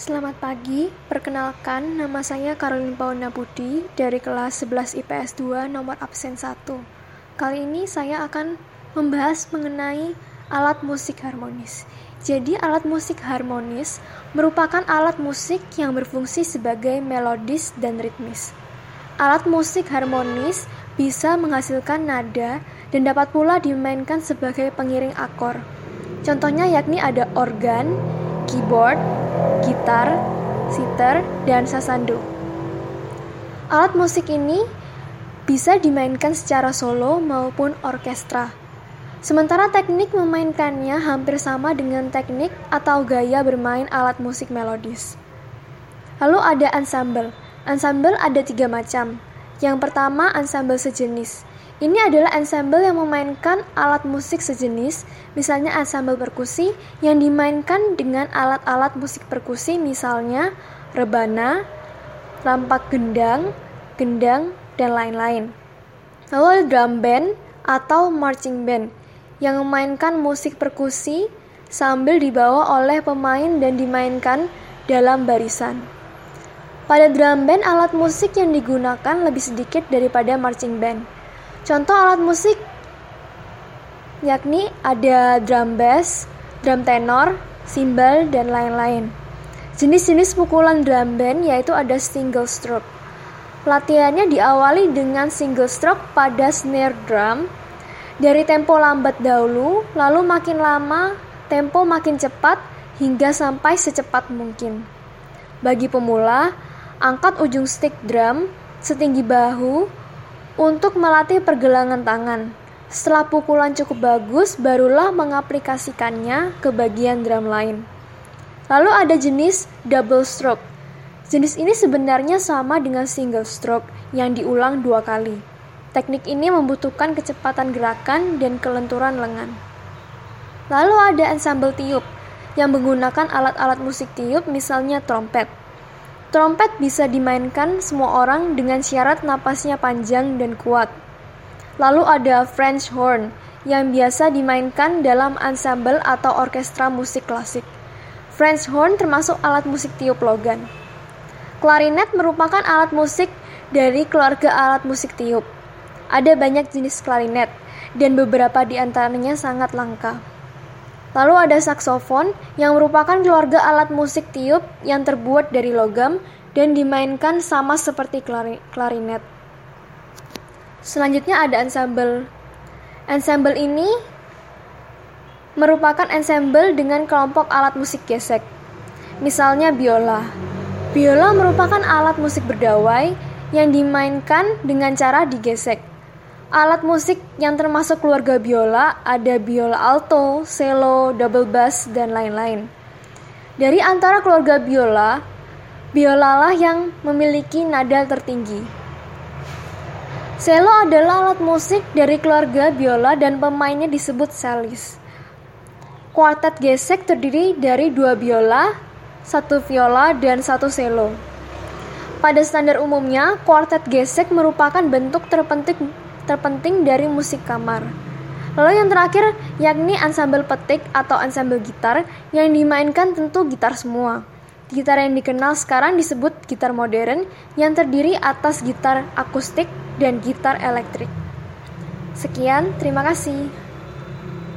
Selamat pagi, perkenalkan nama saya Caroline Pauna Budi dari kelas 11 IPS 2 nomor absen 1. Kali ini saya akan membahas mengenai alat musik harmonis. Jadi alat musik harmonis merupakan alat musik yang berfungsi sebagai melodis dan ritmis. Alat musik harmonis bisa menghasilkan nada dan dapat pula dimainkan sebagai pengiring akor. Contohnya yakni ada organ, keyboard, gitar, sitar, dan sasando. Alat musik ini bisa dimainkan secara solo maupun orkestra. Sementara teknik memainkannya hampir sama dengan teknik atau gaya bermain alat musik melodis. Lalu ada ensemble. Ensemble ada tiga macam. Yang pertama, ensemble sejenis. Ini adalah ensemble yang memainkan alat musik sejenis, misalnya ensemble perkusi yang dimainkan dengan alat-alat musik perkusi misalnya rebana, rampak gendang, gendang, dan lain-lain. Lalu drum band atau marching band yang memainkan musik perkusi sambil dibawa oleh pemain dan dimainkan dalam barisan. Pada drum band, alat musik yang digunakan lebih sedikit daripada marching band. Contoh alat musik yakni ada drum bass, drum tenor, cymbal, dan lain-lain. Jenis-jenis pukulan drum band yaitu ada single stroke. Latihannya diawali dengan single stroke pada snare drum dari tempo lambat dahulu, lalu makin lama tempo makin cepat hingga sampai secepat mungkin. Bagi pemula, angkat ujung stick drum setinggi bahu untuk melatih pergelangan tangan. Setelah pukulan cukup bagus, barulah mengaplikasikannya ke bagian drum lain. Lalu ada jenis double stroke. Jenis ini sebenarnya sama dengan single stroke yang diulang dua kali. Teknik ini membutuhkan kecepatan gerakan dan kelenturan lengan. Lalu ada ensemble tiup yang menggunakan alat-alat musik tiup misalnya trompet. Trompet bisa dimainkan semua orang dengan syarat napasnya panjang dan kuat. Lalu ada French horn yang biasa dimainkan dalam ensemble atau orkestra musik klasik. French horn termasuk alat musik tiup logan. Klarinet merupakan alat musik dari keluarga alat musik tiup. Ada banyak jenis klarinet dan beberapa di antaranya sangat langka. Lalu ada saksofon yang merupakan keluarga alat musik tiup yang terbuat dari logam dan dimainkan sama seperti klarinet. Selanjutnya ada ensemble. Ensemble ini merupakan ensemble dengan kelompok alat musik gesek. Misalnya biola. Biola merupakan alat musik berdawai yang dimainkan dengan cara digesek. Alat musik yang termasuk keluarga biola ada biola alto, cello, double bass, dan lain-lain. Dari antara keluarga biola, biolalah yang memiliki nada tertinggi. Cello adalah alat musik dari keluarga biola dan pemainnya disebut cellist. Kuartet gesek terdiri dari dua biola, satu viola, dan satu cello. Pada standar umumnya, kuartet gesek merupakan bentuk terpenting terpenting dari musik kamar. Lalu yang terakhir yakni ensemble petik atau ensemble gitar yang dimainkan tentu gitar semua. Gitar yang dikenal sekarang disebut gitar modern yang terdiri atas gitar akustik dan gitar elektrik. Sekian, terima kasih.